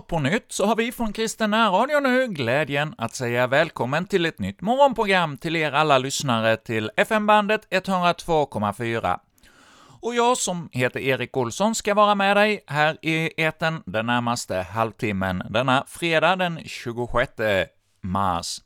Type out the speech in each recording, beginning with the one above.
Ja, på nytt så har vi från Kristen Radio nu glädjen att säga välkommen till ett nytt morgonprogram till er alla lyssnare till FM-bandet 102,4. Och jag som heter Erik Olsson ska vara med dig här i eten den närmaste halvtimmen denna fredag den 26 mars.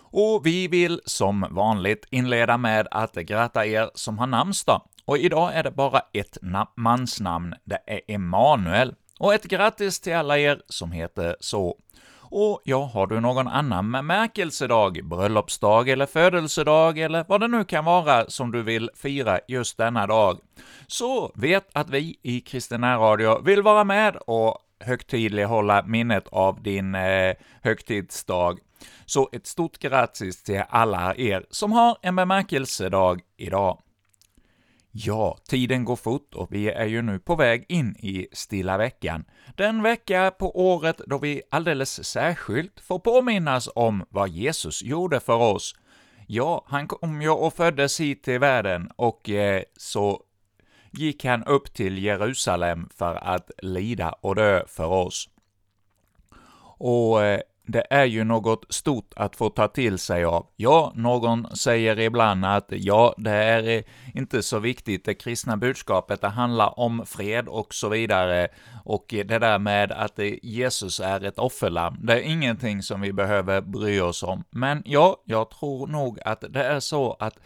Och vi vill som vanligt inleda med att gratta er som har namnsdag. Och idag är det bara ett mansnamn, det är Emanuel. Och ett grattis till alla er som heter så. Och ja, har du någon annan bemärkelsedag, bröllopsdag eller födelsedag eller vad det nu kan vara som du vill fira just denna dag, så vet att vi i Kristina Radio vill vara med och högtidlighålla minnet av din eh, högtidsdag. Så ett stort grattis till alla er som har en bemärkelsedag idag. Ja, tiden går fort och vi är ju nu på väg in i stilla veckan. Den vecka på året då vi alldeles särskilt får påminnas om vad Jesus gjorde för oss. Ja, han kom ju och föddes hit till världen och eh, så gick han upp till Jerusalem för att lida och dö för oss. Och eh, det är ju något stort att få ta till sig av. Ja, någon säger ibland att ja, det är inte så viktigt, det kristna budskapet, det handlar om fred och så vidare, och det där med att Jesus är ett offerlamm, det är ingenting som vi behöver bry oss om. Men ja, jag tror nog att det är så att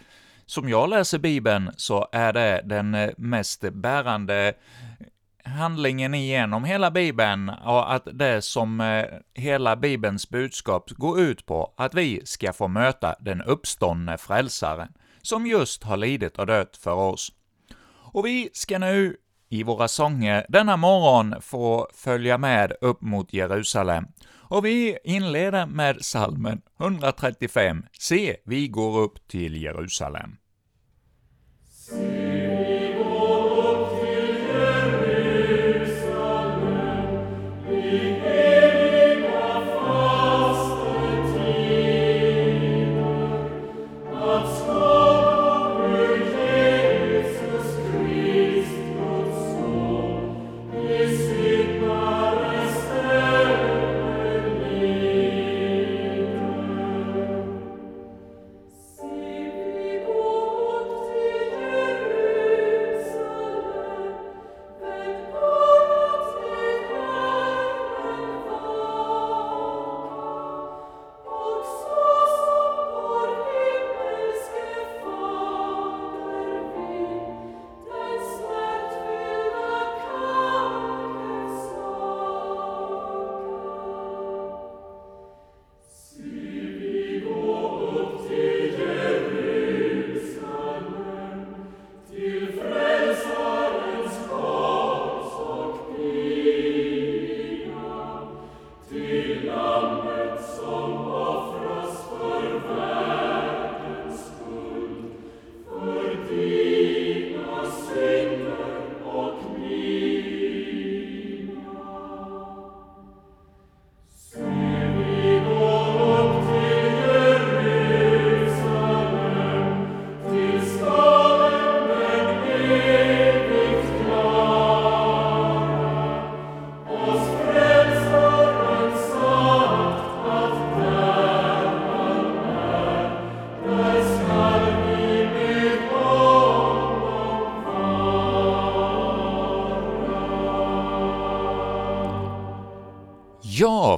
som jag läser Bibeln så är det den mest bärande handlingen igenom hela Bibeln och att det som eh, hela Bibelns budskap går ut på, att vi ska få möta den uppståndne frälsaren, som just har lidit och dött för oss. Och vi ska nu i våra sånger denna morgon få följa med upp mot Jerusalem. Och vi inleder med salmen 135, Se, vi går upp till Jerusalem.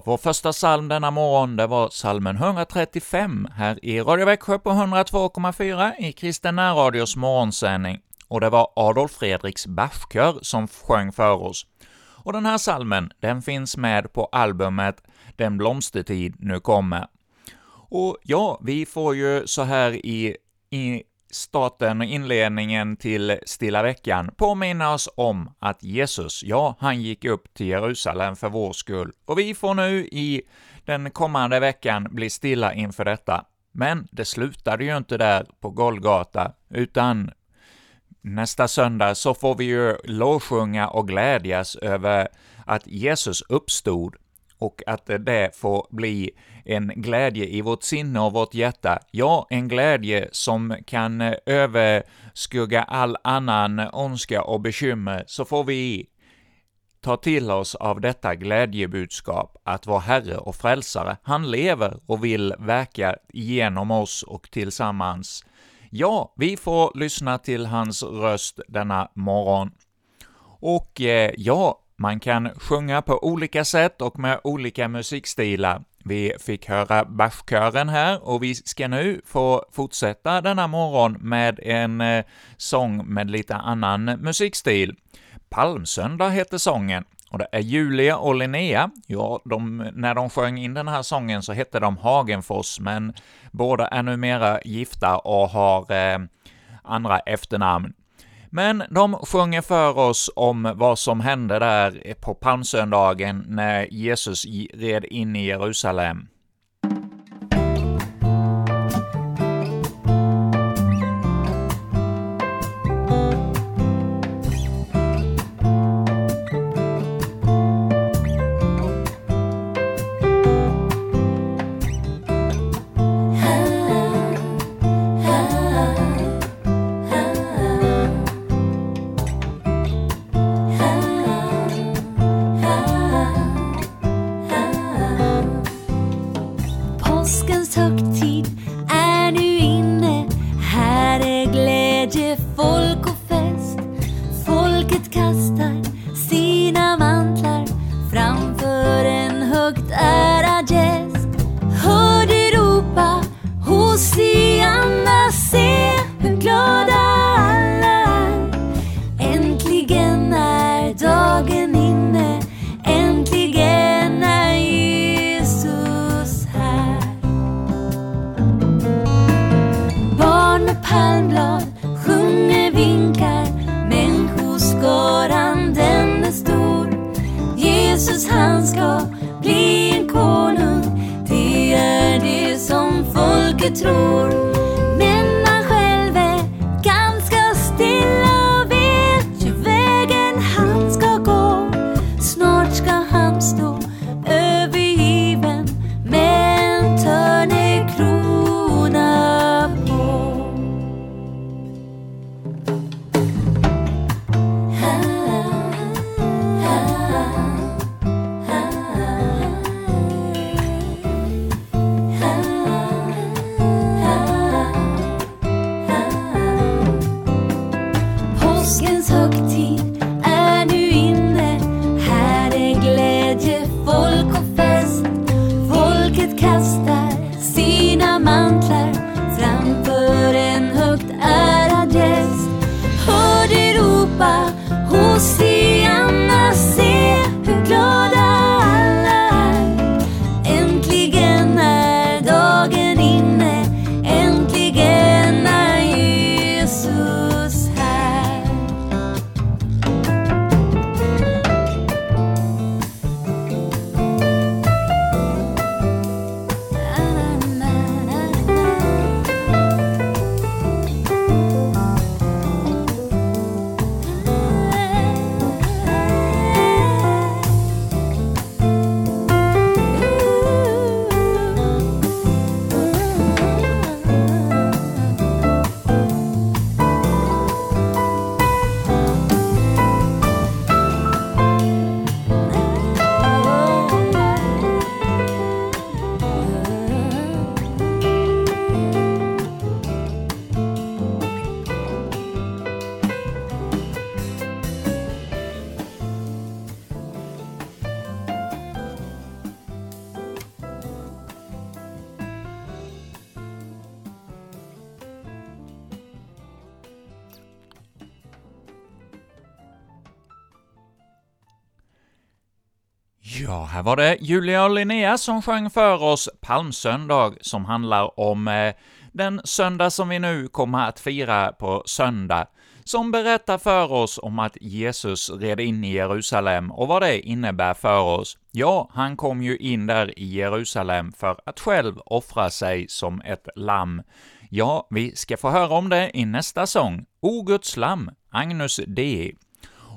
Vår första psalm denna morgon, det var psalmen 135 här i Radio Växjö på 102,4 i Kristen närradios morgonsändning, och det var Adolf Fredriks Bachkör som sjöng för oss. Och den här psalmen, den finns med på albumet ”Den blomstertid nu kommer”. Och ja, vi får ju så här i, i starten och inledningen till Stilla veckan påminna oss om att Jesus, ja, han gick upp till Jerusalem för vår skull, och vi får nu i den kommande veckan bli stilla inför detta. Men det slutade ju inte där på Golgata, utan nästa söndag så får vi ju lovsjunga och glädjas över att Jesus uppstod och att det får bli en glädje i vårt sinne och vårt hjärta, ja, en glädje som kan överskugga all annan ondska och bekymmer, så får vi ta till oss av detta glädjebudskap att vår Herre och Frälsare, han lever och vill verka genom oss och tillsammans. Ja, vi får lyssna till hans röst denna morgon. Och eh, ja, man kan sjunga på olika sätt och med olika musikstilar. Vi fick höra Bachkören här, och vi ska nu få fortsätta denna morgon med en eh, sång med lite annan musikstil. Palmsöndag heter sången, och det är Julia och Linnea. Ja, de, när de sjöng in den här sången så hette de Hagenfors, men båda är numera gifta och har eh, andra efternamn. Men de sjunger för oss om vad som hände där på palmsöndagen när Jesus red in i Jerusalem. Talk to Ja, här var det Julia och Linnea som sjöng för oss Palmsöndag, som handlar om eh, den söndag som vi nu kommer att fira på söndag, som berättar för oss om att Jesus red in i Jerusalem och vad det innebär för oss. Ja, han kom ju in där i Jerusalem för att själv offra sig som ett lamm. Ja, vi ska få höra om det i nästa sång, O Guds lamm, Agnus Dei.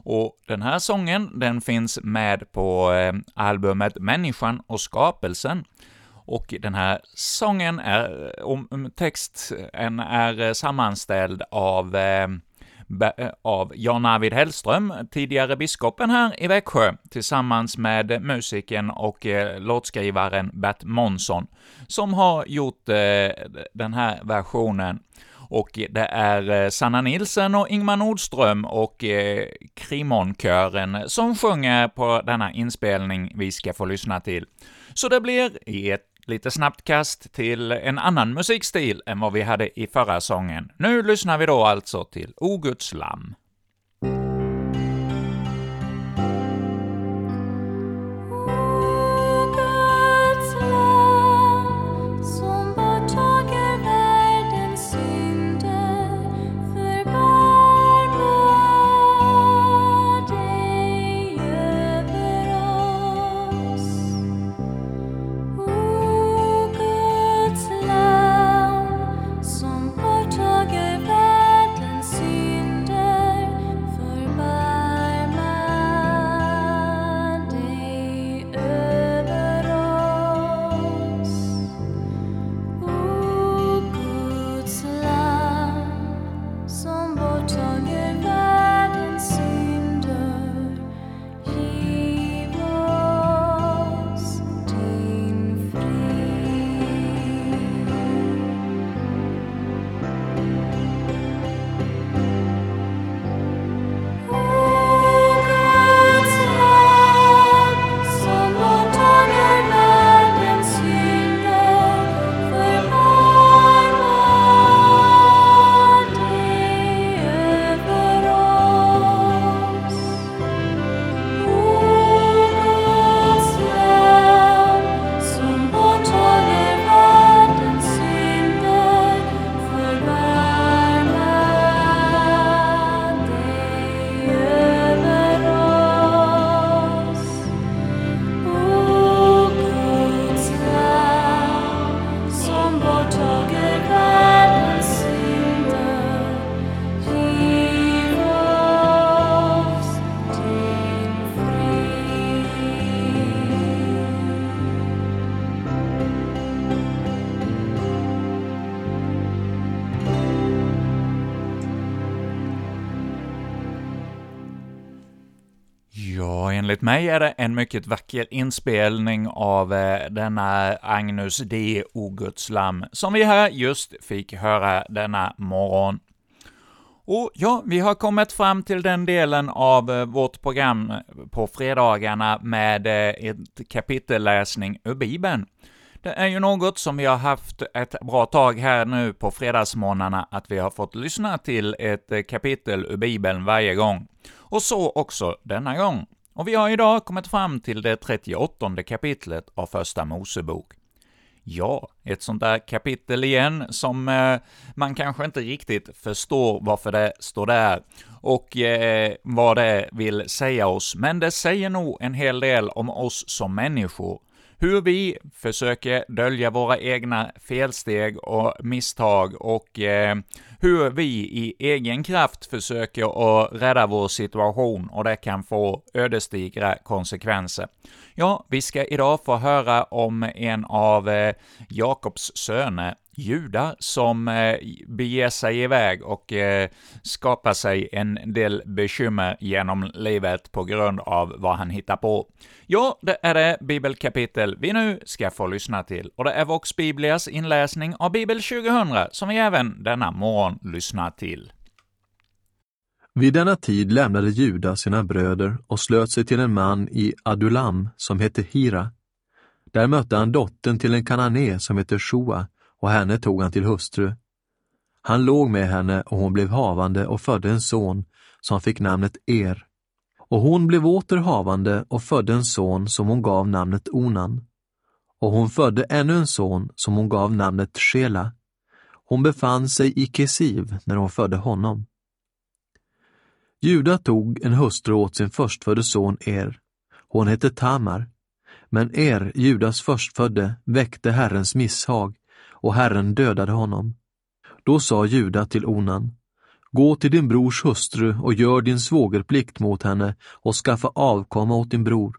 Och den här sången, den finns med på eh, albumet Människan och skapelsen. Och den här sången är, eh, om texten är eh, sammanställd av eh, eh av Jan-Arvid Hellström, tidigare biskopen här i Växjö, tillsammans med musikern och låtskrivaren Bert Månsson, som har gjort den här versionen och det är eh, Sanna Nilsen och Ingmar Nordström och eh, Krimonkören som sjunger på denna inspelning vi ska få lyssna till. Så det blir i ett lite snabbt kast till en annan musikstil än vad vi hade i förra sången. Nu lyssnar vi då alltså till O Guds lamm. Enligt mig är det en mycket vacker inspelning av eh, denna Agnus D. Ogudslam, som vi här just fick höra denna morgon. Och ja, vi har kommit fram till den delen av eh, vårt program på fredagarna med eh, ett kapitelläsning ur Bibeln. Det är ju något som vi har haft ett bra tag här nu på fredagsmorgnarna, att vi har fått lyssna till ett eh, kapitel ur Bibeln varje gång. Och så också denna gång. Och vi har idag kommit fram till det 38 kapitlet av Första Mosebok. Ja, ett sånt där kapitel igen som eh, man kanske inte riktigt förstår varför det står där och eh, vad det vill säga oss, men det säger nog en hel del om oss som människor, hur vi försöker dölja våra egna felsteg och misstag och eh, hur vi i egen kraft försöker att rädda vår situation och det kan få ödesdigra konsekvenser. Ja, vi ska idag få höra om en av eh, Jakobs söner, judar som eh, beger sig iväg och eh, skapar sig en del bekymmer genom livet på grund av vad han hittar på. Ja, det är det bibelkapitel vi nu ska få lyssna till, och det är Vox Biblias inläsning av Bibel 2000 som vi även denna morgon lyssnar till. Vid denna tid lämnade Juda sina bröder och slöt sig till en man i Adulam som hette Hira. Där mötte han dottern till en kanané som hette Shoa och henne tog han till hustru. Han låg med henne och hon blev havande och födde en son som fick namnet Er. Och hon blev åter havande och födde en son som hon gav namnet Onan. Och hon födde ännu en son som hon gav namnet Shela. Hon befann sig i Kesiv när hon födde honom. Juda tog en hustru åt sin förstfödde son Er. Hon hette Tamar. Men Er, Judas förstfödde, väckte Herrens misshag och Herren dödade honom. Då sa Juda till Onan, Gå till din brors hustru och gör din svågerplikt mot henne och skaffa avkomma åt din bror.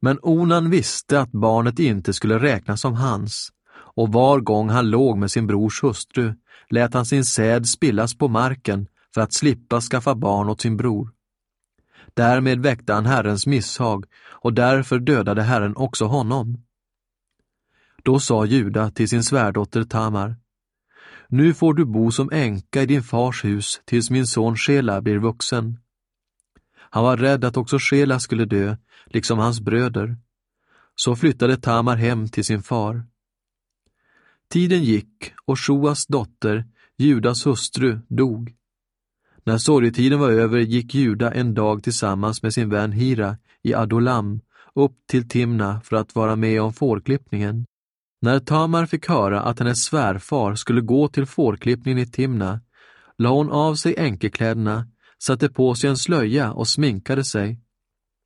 Men Onan visste att barnet inte skulle räknas som hans, och var gång han låg med sin brors hustru lät han sin säd spillas på marken för att slippa skaffa barn åt sin bror. Därmed väckte han Herrens misshag och därför dödade Herren också honom. Då sa Juda till sin svärdotter Tamar, Nu får du bo som änka i din fars hus tills min son Shela blir vuxen. Han var rädd att också Shela skulle dö, liksom hans bröder. Så flyttade Tamar hem till sin far. Tiden gick och Shoas dotter, Judas hustru, dog. När sorgetiden var över gick Juda en dag tillsammans med sin vän Hira i Adolam upp till Timna för att vara med om fårklippningen. När Tamar fick höra att hennes svärfar skulle gå till fårklippningen i Timna la hon av sig enkekläderna, satte på sig en slöja och sminkade sig.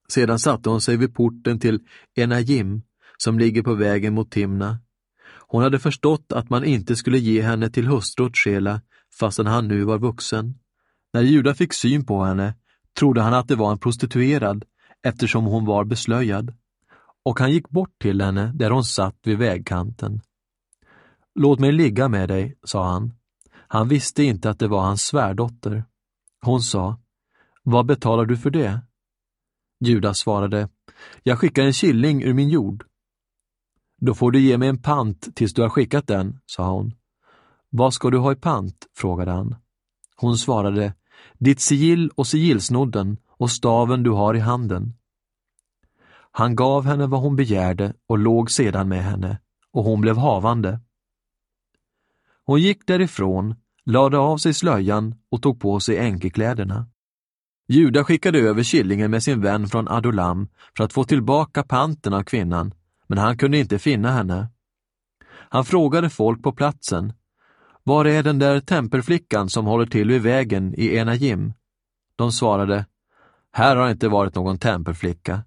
Sedan satte hon sig vid porten till Enajim, som ligger på vägen mot Timna. Hon hade förstått att man inte skulle ge henne till hustru åt Shela, fastän han nu var vuxen. När Juda fick syn på henne trodde han att det var en prostituerad eftersom hon var beslöjad och han gick bort till henne där hon satt vid vägkanten. Låt mig ligga med dig, sa han. Han visste inte att det var hans svärdotter. Hon sa, vad betalar du för det? Judas svarade, jag skickar en killing ur min jord. Då får du ge mig en pant tills du har skickat den, sa hon. Vad ska du ha i pant? frågade han. Hon svarade, ditt sigill och sigillsnodden och staven du har i handen. Han gav henne vad hon begärde och låg sedan med henne, och hon blev havande. Hon gick därifrån, lade av sig slöjan och tog på sig änkekläderna. Juda skickade över killingen med sin vän från Adolam för att få tillbaka panten av kvinnan, men han kunde inte finna henne. Han frågade folk på platsen, var är den där tempelflickan som håller till vid vägen i Enajim? De svarade, här har inte varit någon tempelflicka.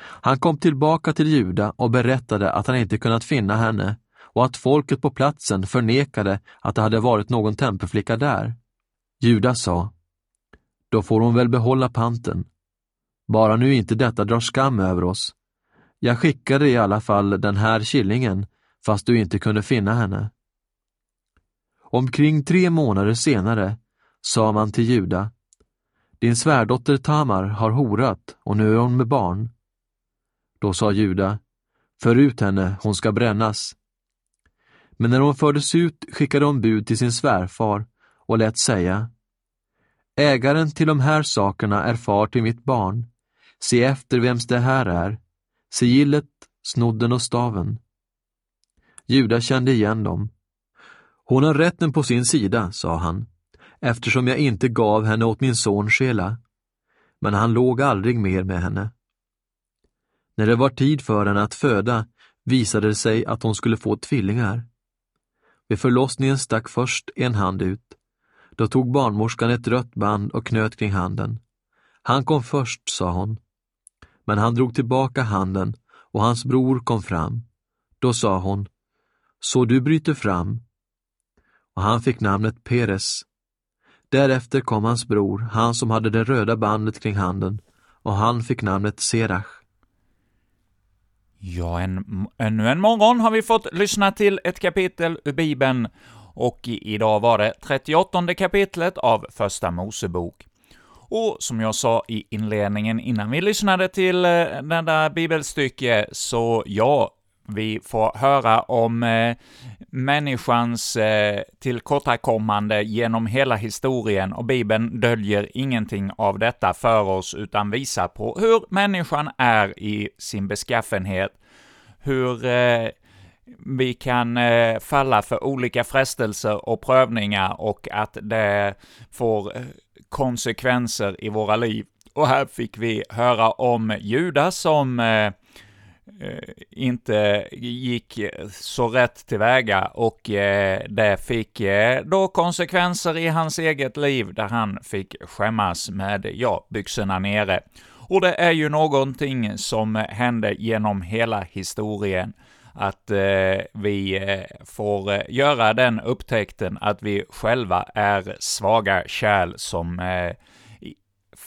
Han kom tillbaka till Juda och berättade att han inte kunnat finna henne och att folket på platsen förnekade att det hade varit någon tempelflicka där. Juda sa, då får hon väl behålla panten. Bara nu inte detta drar skam över oss. Jag skickade i alla fall den här killingen, fast du inte kunde finna henne. Omkring tre månader senare sa man till Juda, din svärdotter Tamar har horat och nu är hon med barn. Då sa Juda, för ut henne, hon ska brännas. Men när hon fördes ut skickade hon bud till sin svärfar och lät säga, Ägaren till de här sakerna är far till mitt barn. Se efter vems det här är. Sigillet, snodden och staven. Juda kände igen dem. Hon har rätten på sin sida, sa han, eftersom jag inte gav henne åt min son Shela. Men han låg aldrig mer med henne. När det var tid för henne att föda visade det sig att hon skulle få tvillingar. Vid förlossningen stack först en hand ut. Då tog barnmorskan ett rött band och knöt kring handen. Han kom först, sa hon. Men han drog tillbaka handen och hans bror kom fram. Då sa hon, så du bryter fram. Och han fick namnet Peres. Därefter kom hans bror, han som hade det röda bandet kring handen, och han fick namnet Serach. Ja, en, ännu en morgon har vi fått lyssna till ett kapitel ur Bibeln, och idag var det 38 kapitlet av Första Mosebok. Och som jag sa i inledningen innan vi lyssnade till eh, den där bibelstycket, så ja, vi får höra om eh, människans eh, tillkortakommande genom hela historien, och Bibeln döljer ingenting av detta för oss, utan visar på hur människan är i sin beskaffenhet, hur eh, vi kan eh, falla för olika frestelser och prövningar och att det får eh, konsekvenser i våra liv. Och här fick vi höra om Judas som Eh, Eh, inte gick så rätt tillväga och eh, det fick eh, då konsekvenser i hans eget liv där han fick skämmas med, ja, byxorna nere. Och det är ju någonting som hände genom hela historien, att eh, vi eh, får eh, göra den upptäckten att vi själva är svaga kärl som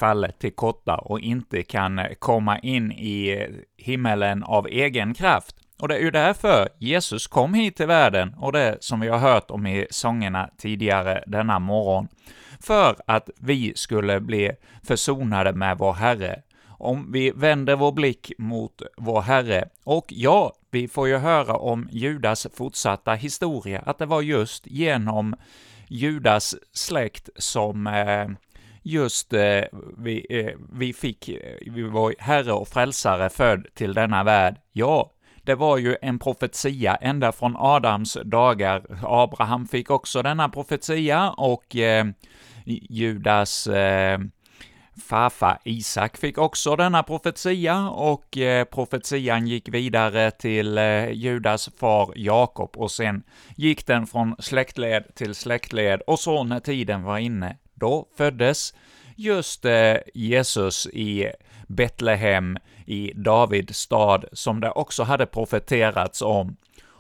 eh, faller till korta och inte kan komma in i eh, himmelen av egen kraft. Och det är ju därför Jesus kom hit till världen, och det som vi har hört om i sångerna tidigare denna morgon. för att vi skulle bli försonade med vår Herre. Om vi vänder vår blick mot vår Herre, och ja, vi får ju höra om Judas fortsatta historia, att det var just genom Judas släkt som eh, just eh, vi, eh, vi fick, eh, vi var Herre och Frälsare född till denna värld. Ja, det var ju en profetia ända från Adams dagar. Abraham fick också denna profetia, och eh, Judas eh, farfar Isak fick också denna profetia, och eh, profetian gick vidare till eh, Judas far Jakob, och sen gick den från släktled till släktled, och så när tiden var inne, då föddes just eh, Jesus i Betlehem, i Davids stad, som det också hade profeterats om.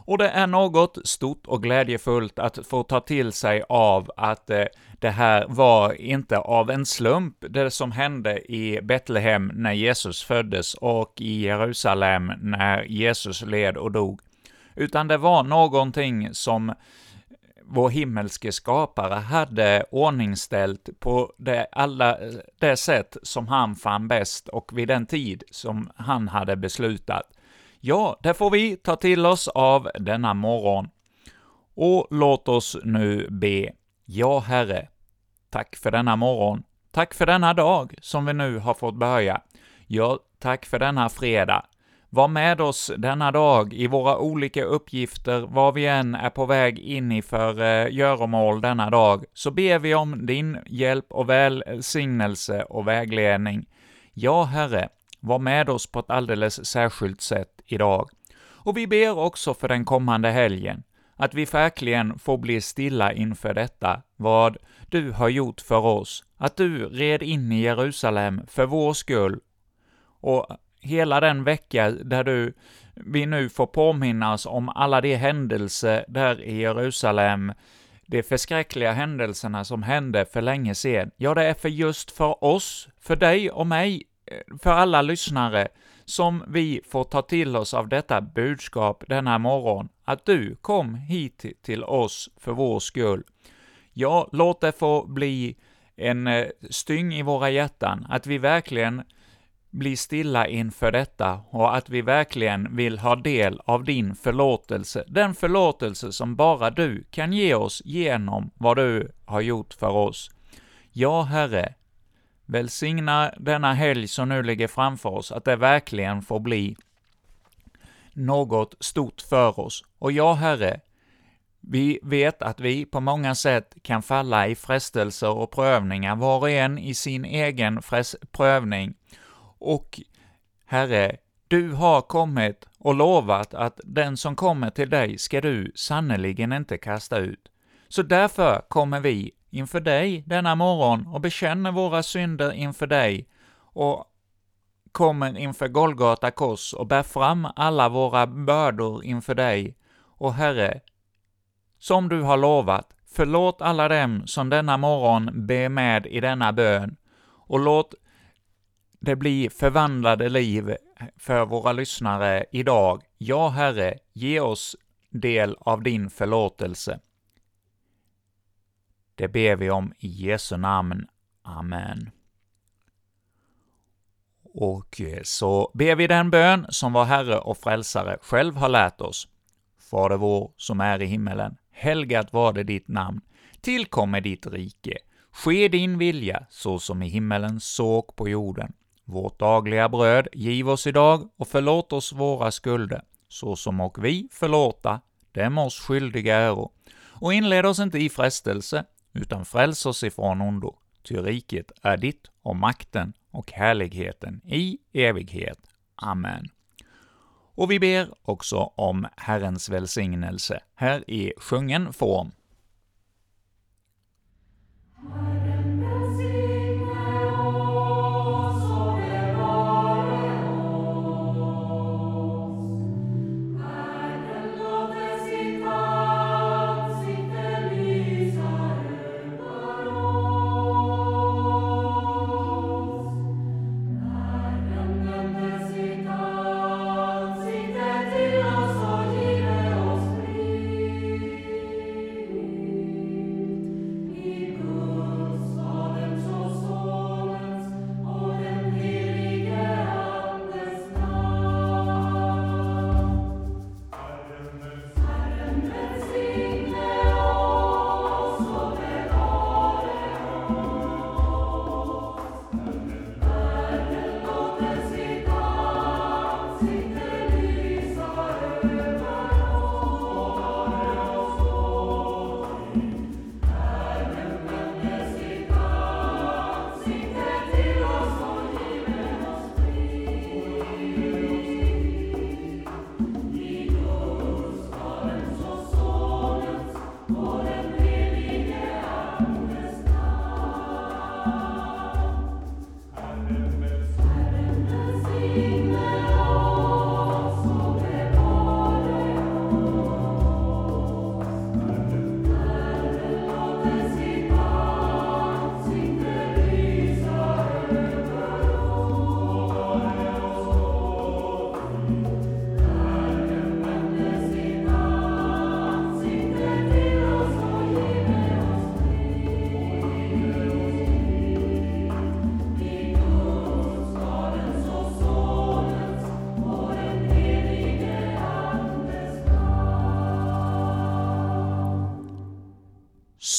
Och det är något stort och glädjefullt att få ta till sig av att eh, det här var inte av en slump, det som hände i Betlehem när Jesus föddes och i Jerusalem när Jesus led och dog, utan det var någonting som vår himmelske skapare hade ordningställt på det, alla, det sätt som han fann bäst och vid den tid som han hade beslutat. Ja, det får vi ta till oss av denna morgon. Och låt oss nu be. Ja, Herre, tack för denna morgon. Tack för denna dag som vi nu har fått börja. Ja, tack för denna fredag. Var med oss denna dag i våra olika uppgifter, var vi än är på väg in i för eh, göromål denna dag, så ber vi om din hjälp och välsignelse och vägledning. Ja, Herre, var med oss på ett alldeles särskilt sätt idag. Och vi ber också för den kommande helgen, att vi verkligen får bli stilla inför detta, vad du har gjort för oss, att du red in i Jerusalem för vår skull, och hela den vecka där du, vi nu får påminnas om alla de händelser där i Jerusalem, de förskräckliga händelserna som hände för länge sedan. Ja, det är för just för oss, för dig och mig, eh, för alla lyssnare, som vi får ta till oss av detta budskap denna morgon, att du kom hit till oss för vår skull. Ja, låt det få bli en eh, styng i våra hjärtan, att vi verkligen bli stilla inför detta och att vi verkligen vill ha del av din förlåtelse, den förlåtelse som bara du kan ge oss genom vad du har gjort för oss. Ja, Herre, välsigna denna helg som nu ligger framför oss, att det verkligen får bli något stort för oss. Och ja, Herre, vi vet att vi på många sätt kan falla i frestelser och prövningar, var och en i sin egen prövning, och Herre, du har kommit och lovat att den som kommer till dig ska du sannerligen inte kasta ut. Så därför kommer vi inför dig denna morgon och bekänner våra synder inför dig och kommer inför Golgata kors och bär fram alla våra bördor inför dig. Och Herre, som du har lovat, förlåt alla dem som denna morgon ber med i denna bön, och låt det blir förvandlade liv för våra lyssnare idag. Ja, Herre, ge oss del av din förlåtelse. Det ber vi om i Jesu namn. Amen. Och eh, så ber vi den bön som vår Herre och Frälsare själv har lärt oss. Fader vår som är i himmelen. Helgat var det ditt namn. Tillkommer ditt rike. Ske din vilja, så som i himmelen, såg på jorden. Vårt dagliga bröd giv oss idag och förlåt oss våra skulder, så som och vi förlåta dem oss skyldiga äro. Och inled oss inte i frestelse, utan fräls oss ifrån ondo. Ty riket är ditt och makten och härligheten i evighet. Amen. Och vi ber också om Herrens välsignelse, här i sjungen form.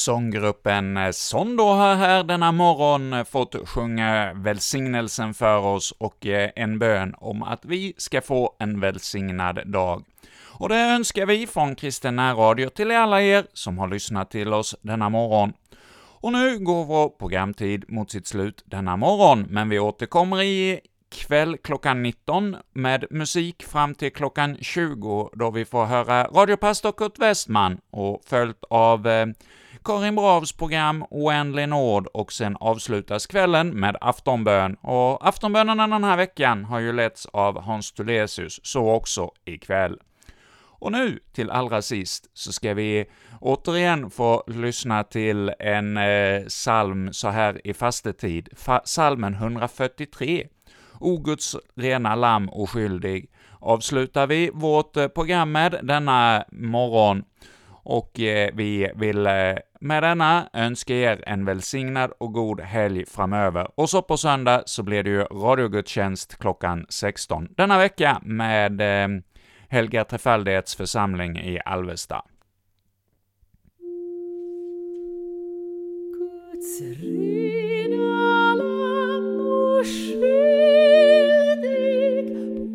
Sånggruppen Sondo har här denna morgon fått sjunga välsignelsen för oss och eh, en bön om att vi ska få en välsignad dag. Och det önskar vi från Kristen Radio till alla er som har lyssnat till oss denna morgon. Och nu går vår programtid mot sitt slut denna morgon, men vi återkommer i kväll klockan 19 med musik fram till klockan 20, då vi får höra radiopastor Kurt Westman, och följt av eh, Karin Bravs program Oändlig nåd, och sen avslutas kvällen med aftonbön. Och aftonbönerna den här veckan har ju letts av Hans Tulesius, så också ikväll. Och nu, till allra sist, så ska vi återigen få lyssna till en eh, psalm så här i fastetid, Fa 143. O Guds rena lamm oskyldig, avslutar vi vårt eh, program med denna morgon, och eh, vi vill eh, med denna önska er en välsignad och god helg framöver. Och så på söndag så blir det ju radiogudstjänst klockan 16 denna vecka med eh, Helga Trefaldighets församling i Alvesta. Guds rena lamm oskyldig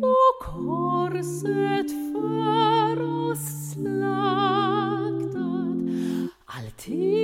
på korset för oss slaktad, tea.